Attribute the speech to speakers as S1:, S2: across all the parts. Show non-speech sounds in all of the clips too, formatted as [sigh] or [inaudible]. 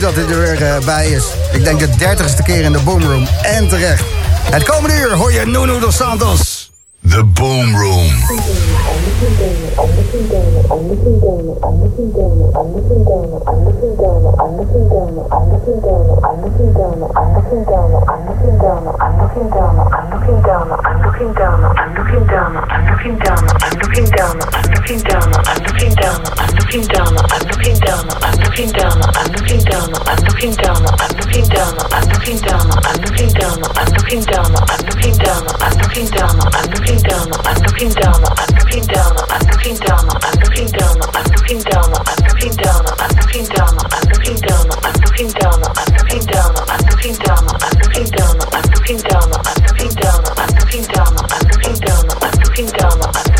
S1: dat hij er weer eh, bij is. Ik denk de dertigste keer in de boomroom. En terecht. Het komende uur hoor je Nuno dos Santos.
S2: The Boom Room.
S3: I'm looking down. I'm looking down. I'm looking down. I'm looking down. I'm looking down. I'm looking down. I'm looking down. I'm looking down. I'm looking down. I'm looking down. I'm looking down. I'm looking down. I'm looking down. I'm looking down. I'm looking down. I'm looking down. I'm looking down, I'm looking down.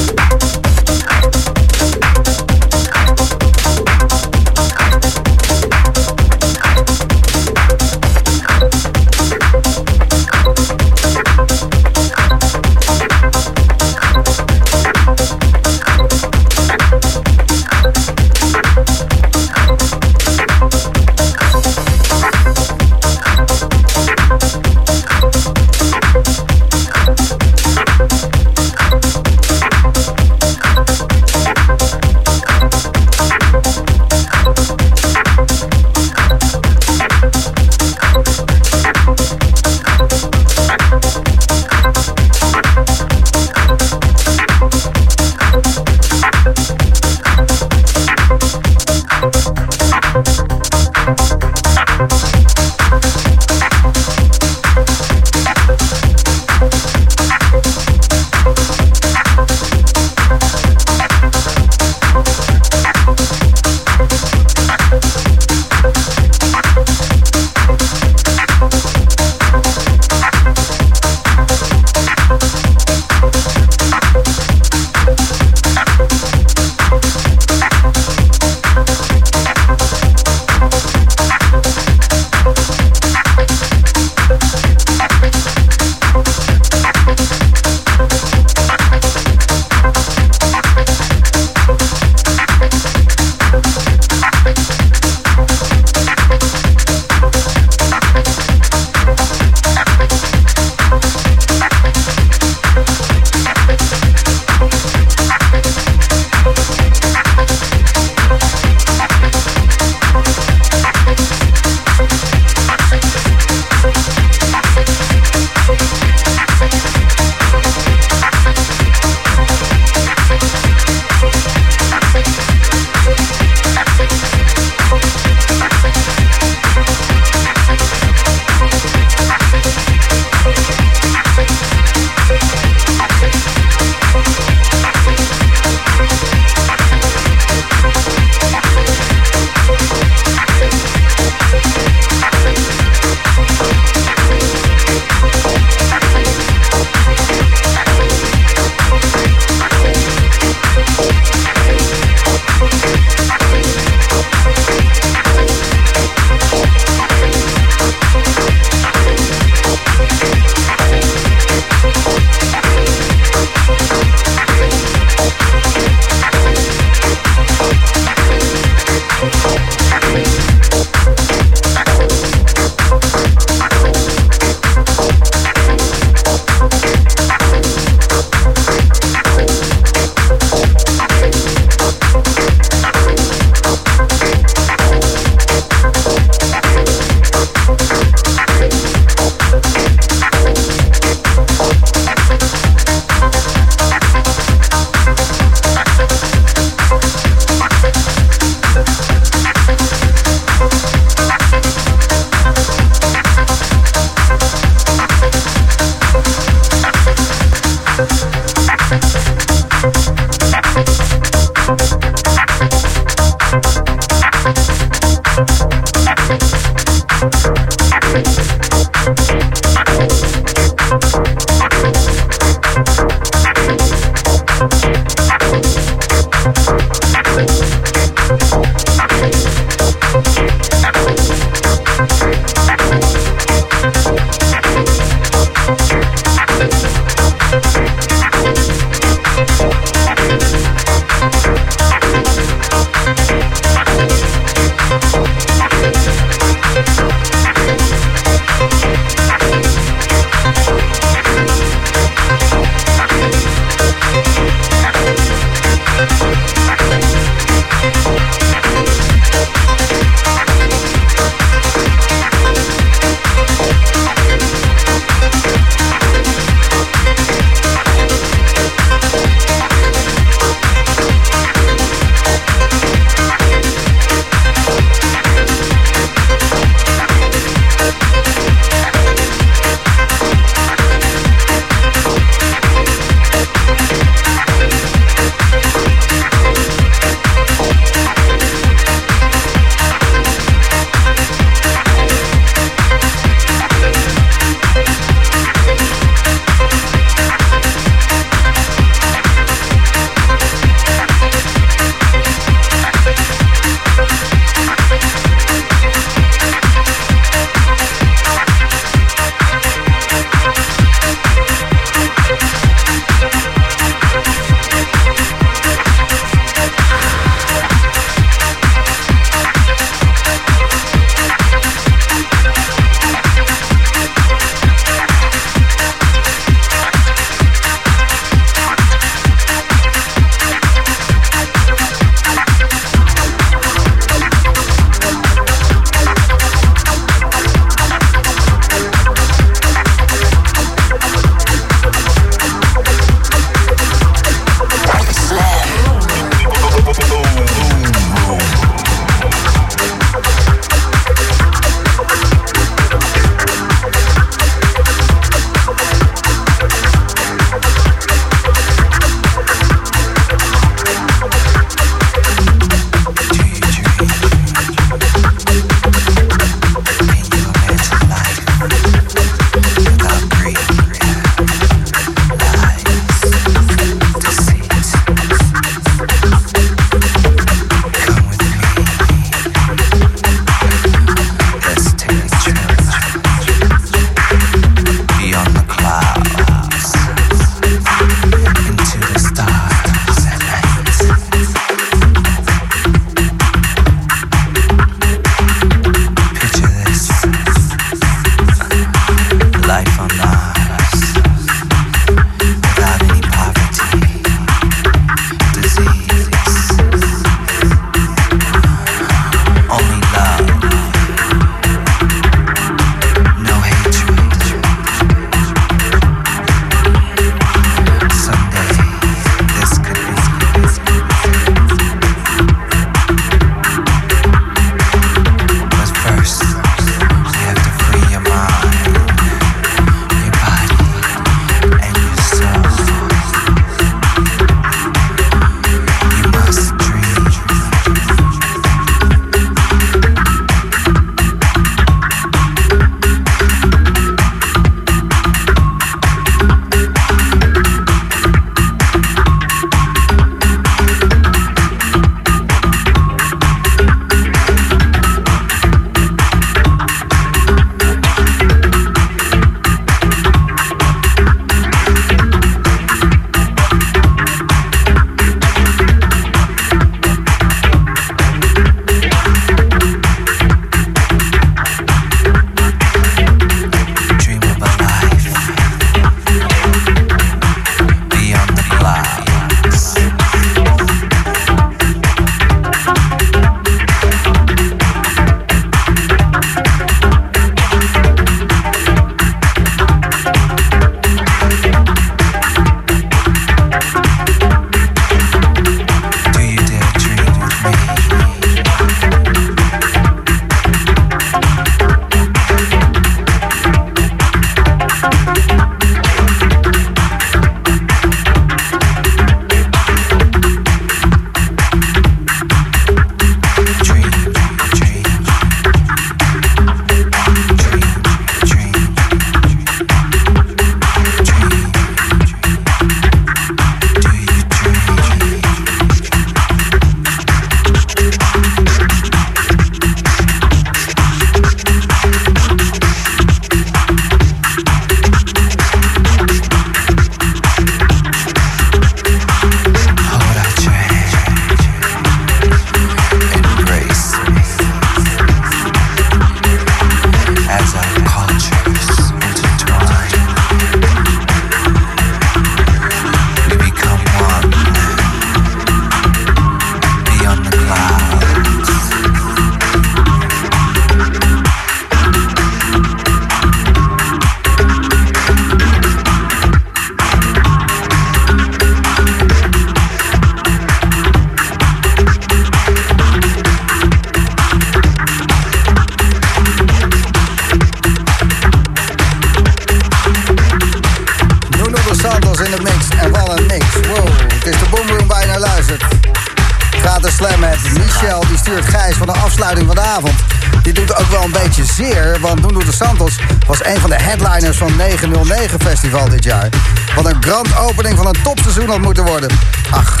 S1: Headliners van 909 Festival dit jaar. Wat een grand opening van een topseizoen had moeten worden. Ach,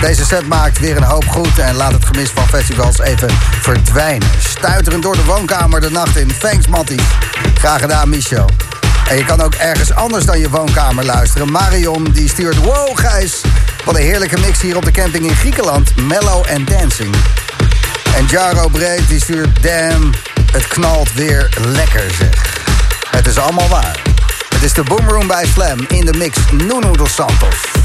S1: deze set maakt weer een hoop goed en laat het gemis van festivals even verdwijnen. Stuiterend door de woonkamer de nacht in. Thanks, Matty. Graag gedaan, Michel. En je kan ook ergens anders dan je woonkamer luisteren. Marion die stuurt... Wow, Gijs, wat een heerlijke mix hier op de camping in Griekenland. Mellow and dancing. En Jaro Breed die stuurt... Damn, het knalt weer lekker, zeg. Het is allemaal waar. Het is de Boomroom bij Slam in de mix Nuno dos Santos.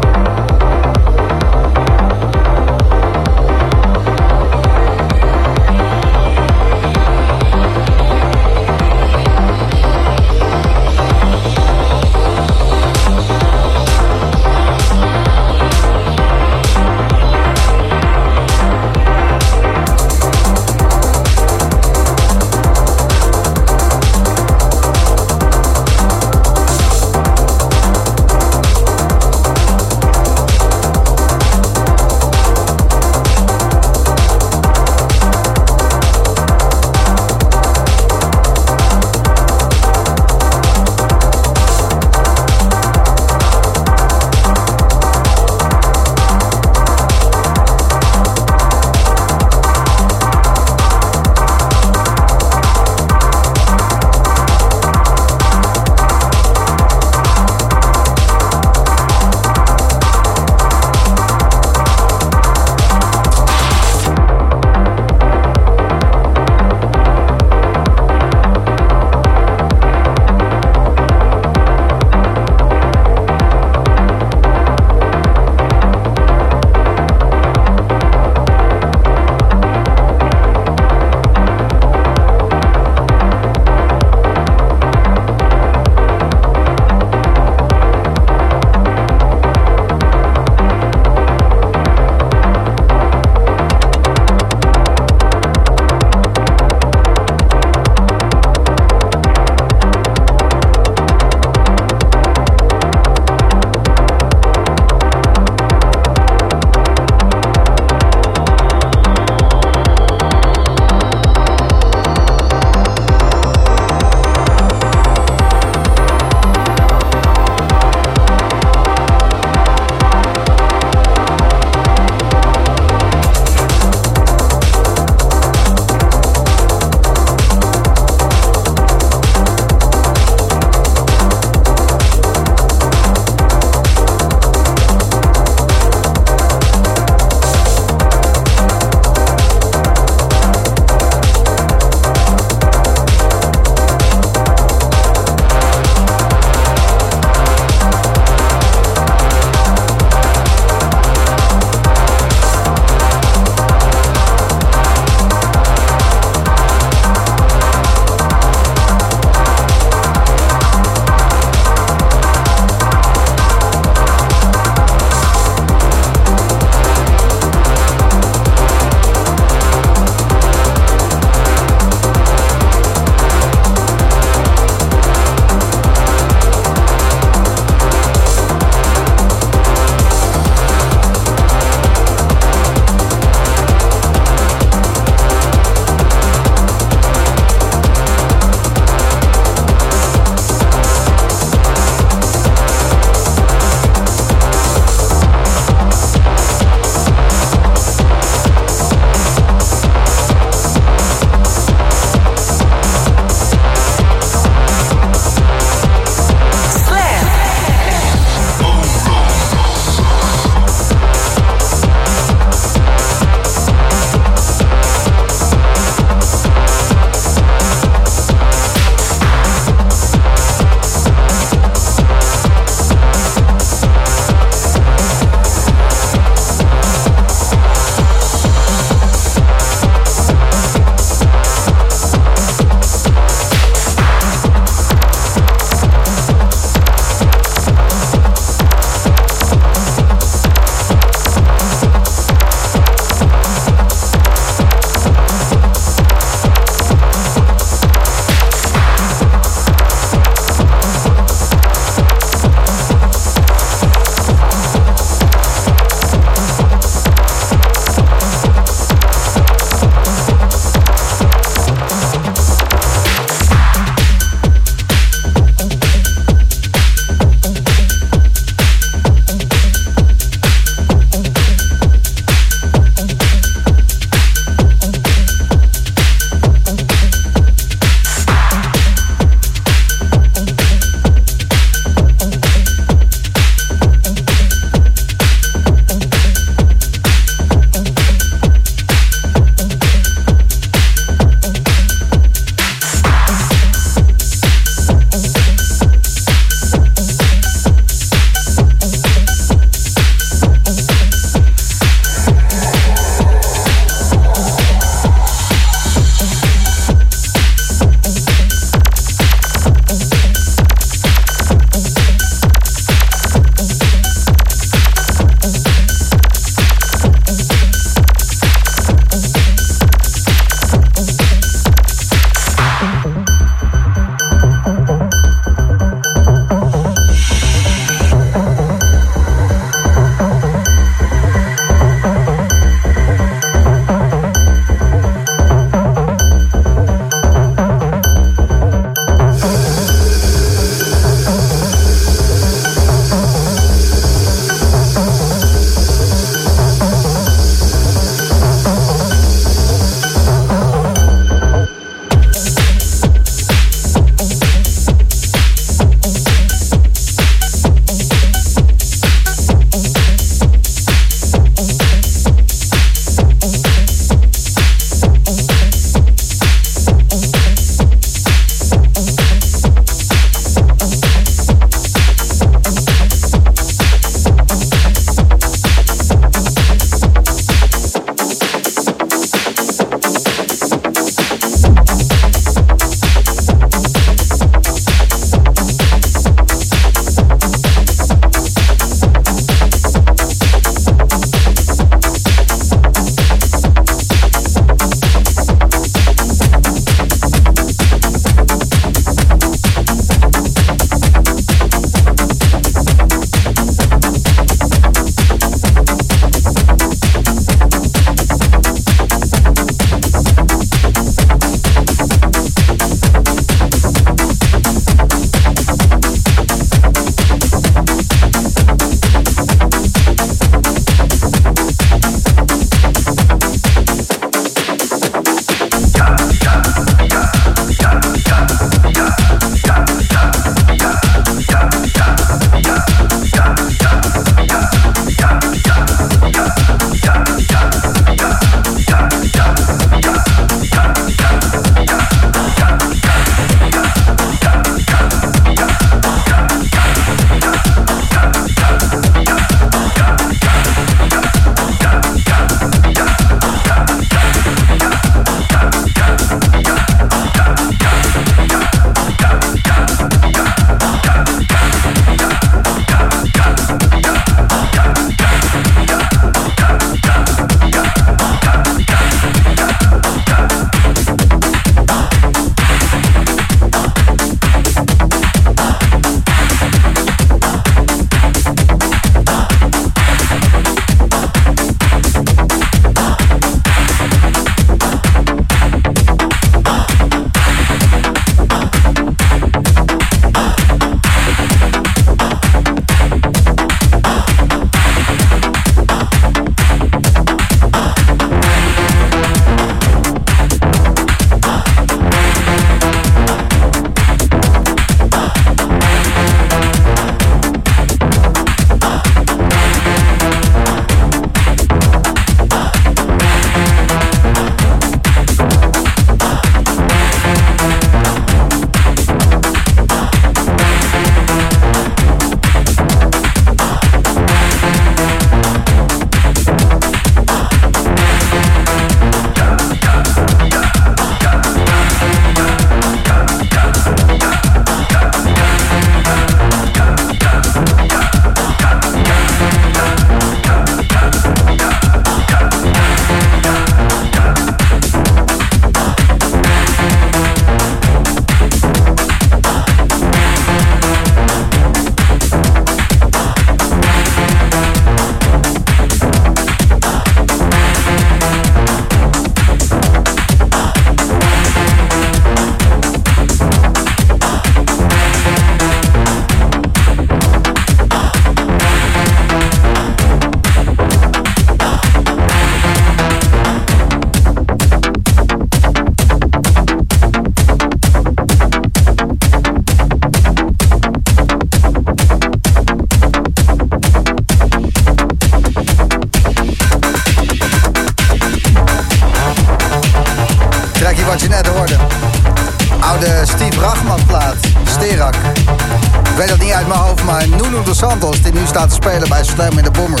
S1: Te spelen bij Slam in de Bomber,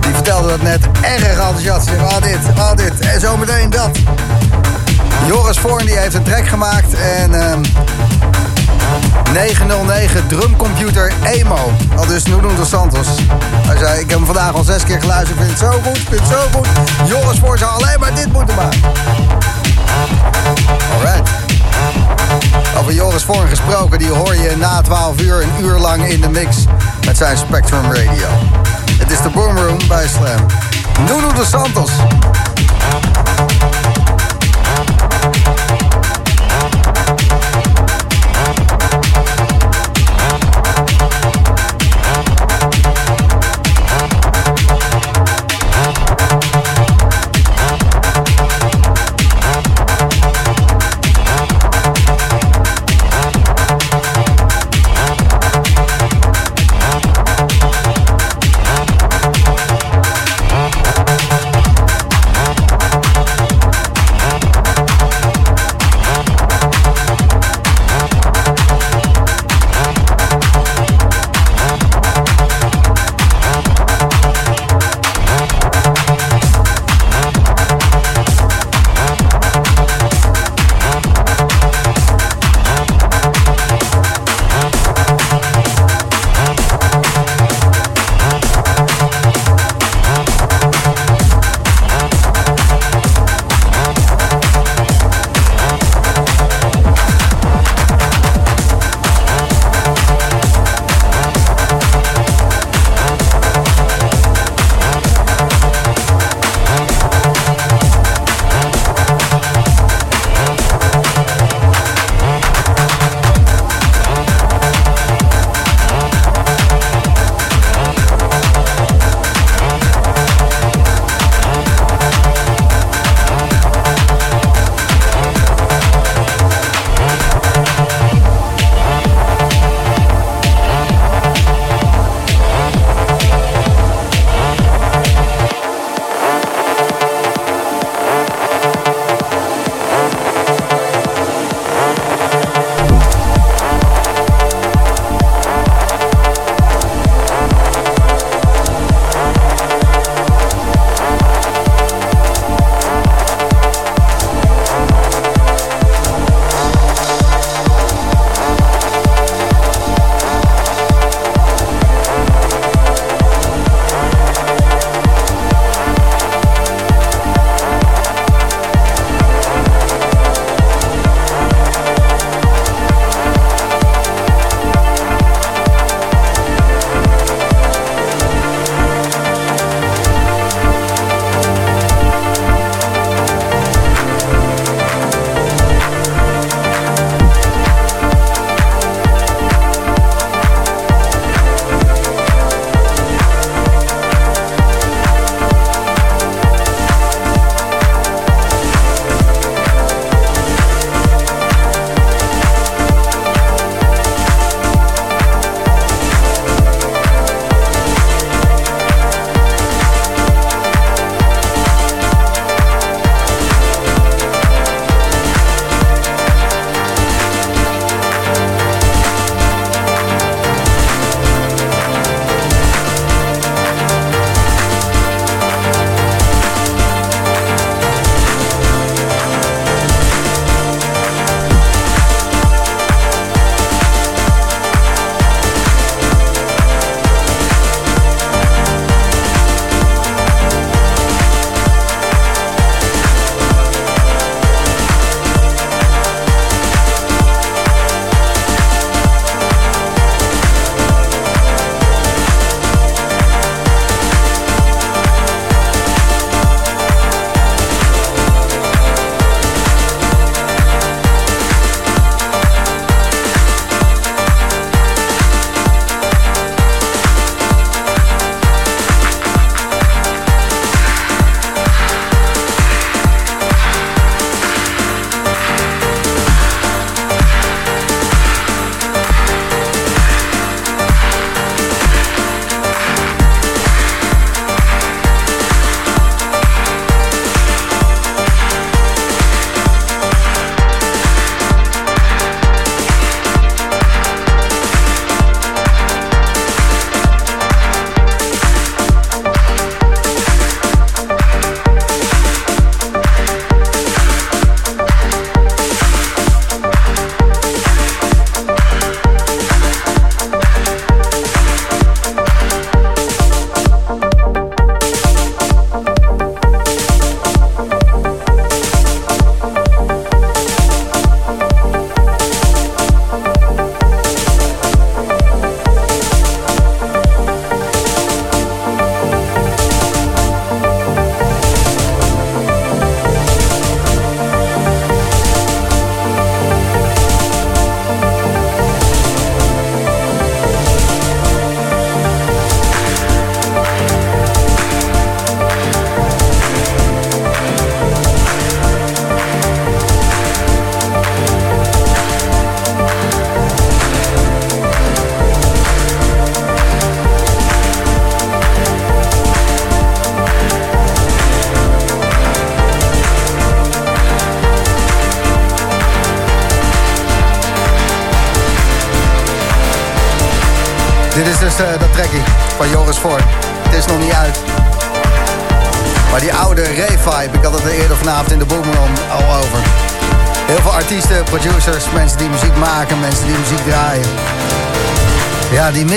S1: die vertelde dat net erg enthousiast. Oh dit, oh dit, en zometeen dat. Joris Voorn die heeft een track gemaakt en... ehm 909 drumcomputer Emo. Al dus Nuno dos Santos. Hij zei, ik heb hem vandaag al zes keer geluisterd. Ik vind het zo goed, ik het zo goed. Joris voor zou alleen maar dit moeten maken. Alright. Over Joris Vorn gesproken, die hoor je na 12 uur een uur lang in de mix met zijn Spectrum Radio. Het is de Boom Room bij Slam. Nuno dos Santos.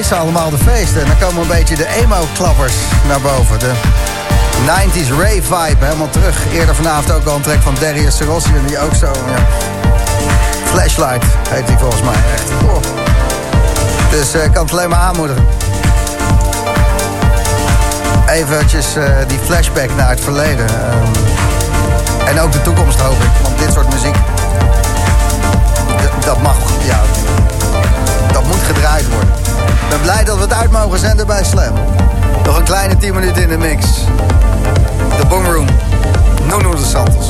S1: Missen allemaal de feesten. En dan komen een beetje de emo-klappers naar boven. De 90s Ray-vibe helemaal terug. Eerder vanavond ook al een track van Darius Sarossian, die ook zo... Ja. Flashlight heet die volgens mij. Oh. Dus ik uh, kan het alleen maar aanmoedigen. Eventjes uh, die flashback naar het verleden. Um, en ook de toekomst hoop ik. Want dit soort muziek... Dat mag, ja... Dat moet gedraaid worden. Ik ben blij dat we het uit mogen zenden bij Slam. Nog een kleine 10 minuten in de mix. De Boomroom. Nuno de Santos.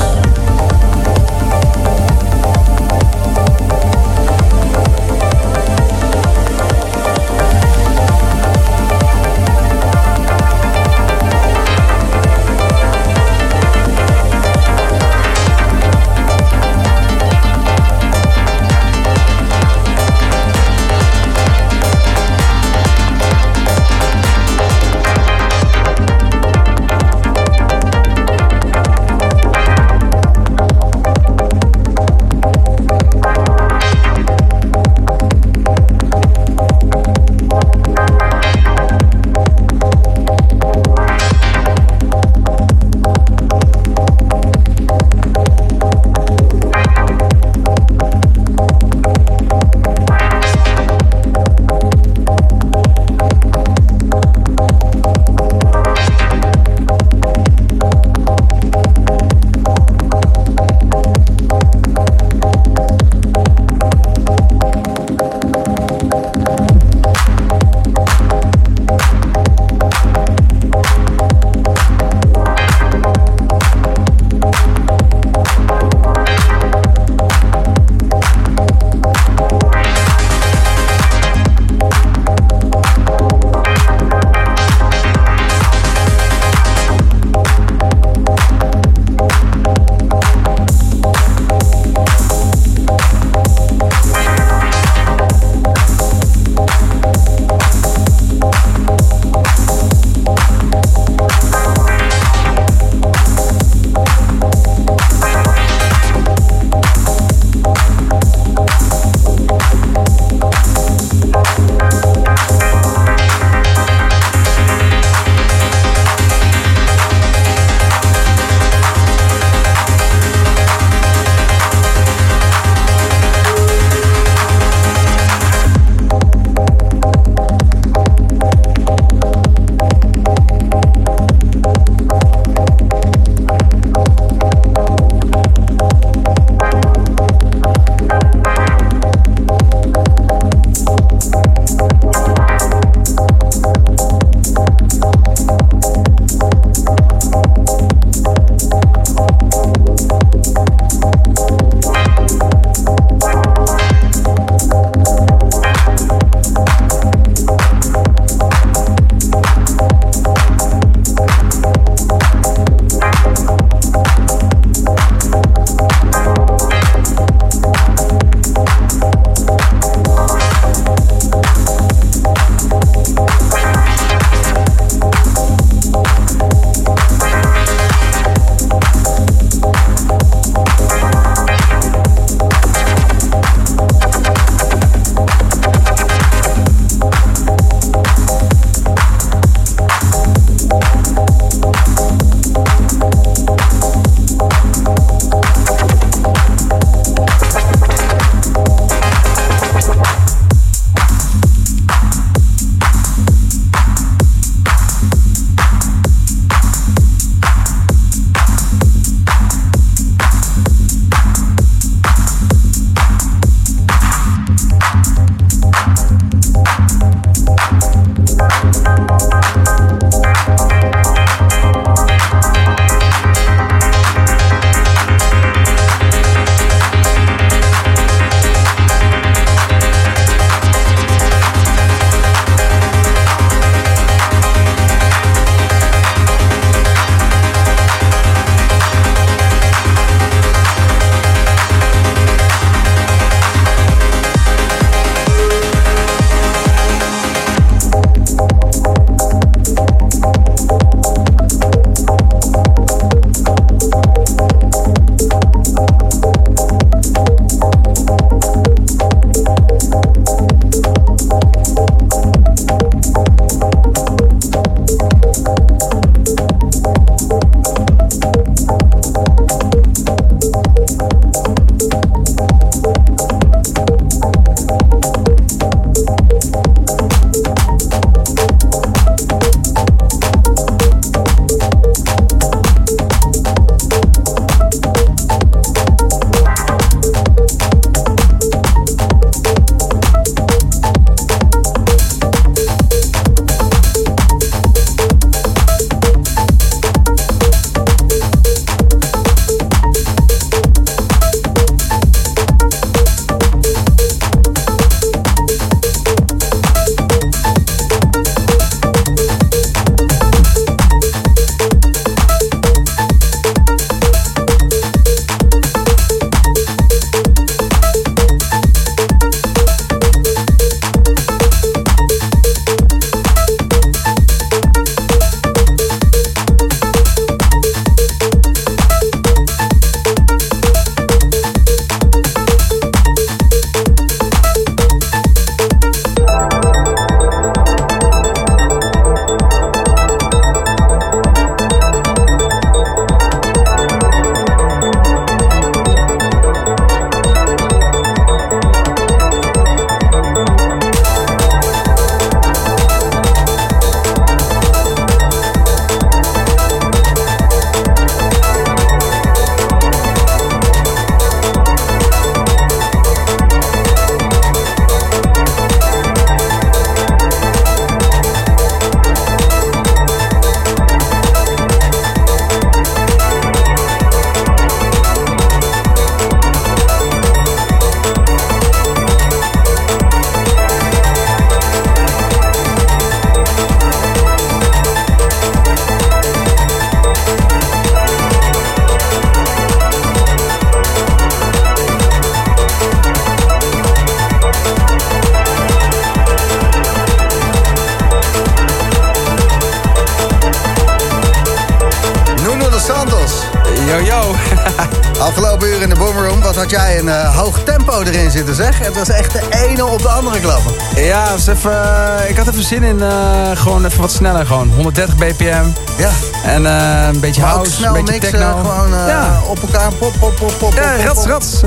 S1: Was
S4: even, eh, ik had even zin in eh, gewoon even wat sneller. Gewoon 130 bpm.
S1: Ja,
S4: En eh, een beetje
S1: maar
S4: house,
S1: snel
S4: een beetje
S1: mixen,
S4: techno.
S1: gewoon
S4: ja.
S1: op elkaar, pop, pop, pop, pop,
S4: ja,
S1: pop,
S4: rats, rats.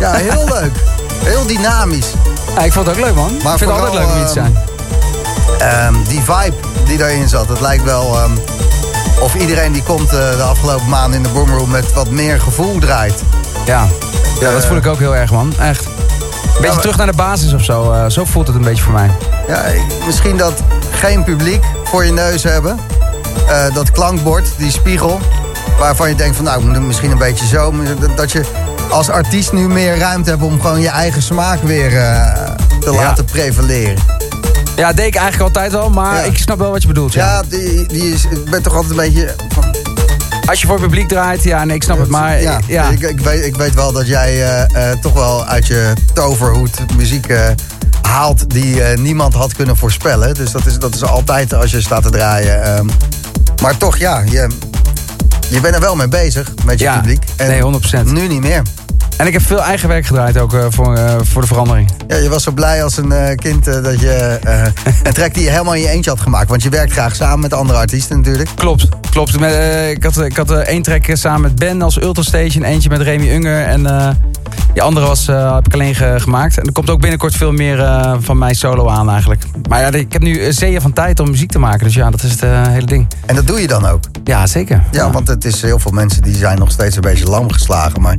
S1: Ja, heel leuk. Heel dynamisch.
S4: Ja, ik vond het ook leuk, man.
S1: Maar
S4: ik vind het altijd leuk om hier te zijn.
S1: Ehm, die vibe die daarin zat, het lijkt wel ehm, of iedereen die komt de afgelopen maanden in de Boomroom met wat meer gevoel draait.
S4: Ja. ja, dat voel ik ook heel erg, man. Echt. Een beetje terug naar de basis of zo. eh, zo voelt het een beetje voor mij.
S1: Ja, misschien dat geen publiek voor je neus hebben. Eh, dat klankbord, die spiegel. Waarvan je denkt van nou, ik moet hem misschien een beetje zo. dat- je als artiest nu meer ruimte hebt om gewoon je eigen smaak weer eh, te
S4: Ja.
S1: laten prevaleren.
S4: Ja, dat deed ik eigenlijk altijd wel, maar
S1: Ja.
S4: ik snap wel wat je bedoelt. Ja.
S1: Ja, die, die is, ik ben toch altijd een beetje... Van,
S4: Als je voor het publiek draait, ja, nee, ik snap het. Maar
S1: ja,
S4: ja,
S1: Ik, ik, weet, ik weet wel dat jij eh, eh, toch wel uit je toverhoed muziek eh, haalt die niemand had kunnen voorspellen. Dus dat is, dat is altijd als je staat te draaien. ehm. maar toch, ja, je, je bent er wel mee bezig met je
S4: Ja,
S1: publiek. En
S4: nee, 100%.
S1: Nu niet meer.
S4: En ik heb veel eigen werk gedraaid ook eh, voor, eh, voor de verandering.
S1: Ja, je was zo blij als een eh, kind dat je een track die je helemaal in je eentje had gemaakt. Want je werkt graag samen met andere artiesten natuurlijk.
S4: Klopt, klopt. Met, ik had, ik had één track samen met Ben als Ultrastation, eentje met Remy Unger. En die andere was, eh, heb ik alleen ge- gemaakt. En er komt ook binnenkort veel meer eh, van mij solo aan eigenlijk. Maar ja, ik heb nu eh, zeeën van tijd om muziek te maken. Dus ja, dat is het hele ding.
S1: En dat doe je dan ook.
S4: Ja, zeker.
S1: Ja, want het is heel veel mensen die zijn nog steeds een beetje lam geslagen. Maar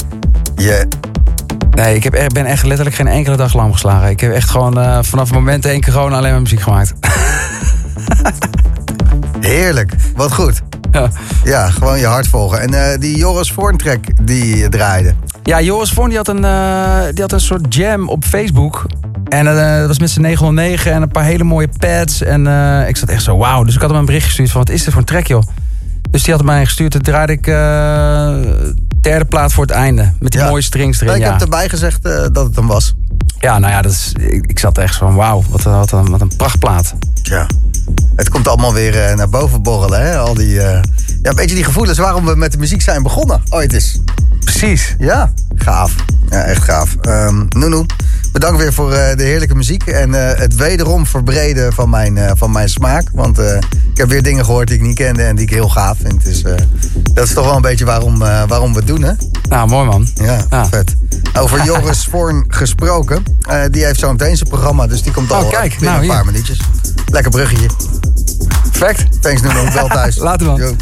S1: je,
S4: Nee, ik heb echt, ben echt letterlijk geen enkele dag lam geslagen. Ik heb echt gewoon vanaf het moment één keer gewoon alleen maar muziek gemaakt. [laughs]
S1: heerlijk. Wat goed.
S4: ja.
S1: Ja, gewoon je hart volgen. En eh, die Joris Voorn track die je draaide.
S4: Ja, Joris Vorn die had, een, eh, die had een soort jam op Facebook. En eh, dat was met z'n 909 en een paar hele mooie pads. En eh, ik zat echt zo, wauw. Dus ik had hem een bericht gestuurd van, wat is dit voor een track, joh? Dus die had mij gestuurd. Toen draaide ik eh, derde plaat voor het einde. Met die
S1: Ja.
S4: mooie strings erin,
S1: ik
S4: ja.
S1: heb erbij gezegd eh, dat het hem was.
S4: Ja, nou ja, dat is, ik, ik zat echt zo van, wauw. Wat, een- wat, een, wat een prachtplaat.
S1: Ja. Het komt allemaal weer eh, naar boven borrelen, hè? Al die, eh, ja, een beetje die gevoelens waarom we met de muziek zijn begonnen. Ooit eens.
S4: Precies.
S1: Ja, gaaf. Ja, echt gaaf. Ehm Noenoe, bedankt weer voor eh, de heerlijke muziek. En het wederom verbreden van mijn, van mijn smaak. Want ik heb weer dingen gehoord die ik niet kende en die ik heel gaaf vind. Dus dat is toch wel een beetje waarom, waarom we het doen, hè?
S4: Nou, mooi man.
S1: Ja,
S4: Ja.
S1: vet. Over [laughs] Joris Voorn gesproken. Die heeft zo meteen zijn programma, dus die komt
S4: Oh,
S1: al
S4: kijk,
S1: binnen
S4: nou,
S1: een paar minuutjes. Lekker bruggetje.
S4: Perfect.
S1: Thanks, Nuno. Wel thuis. [laughs]
S4: Later, man.
S1: Yo.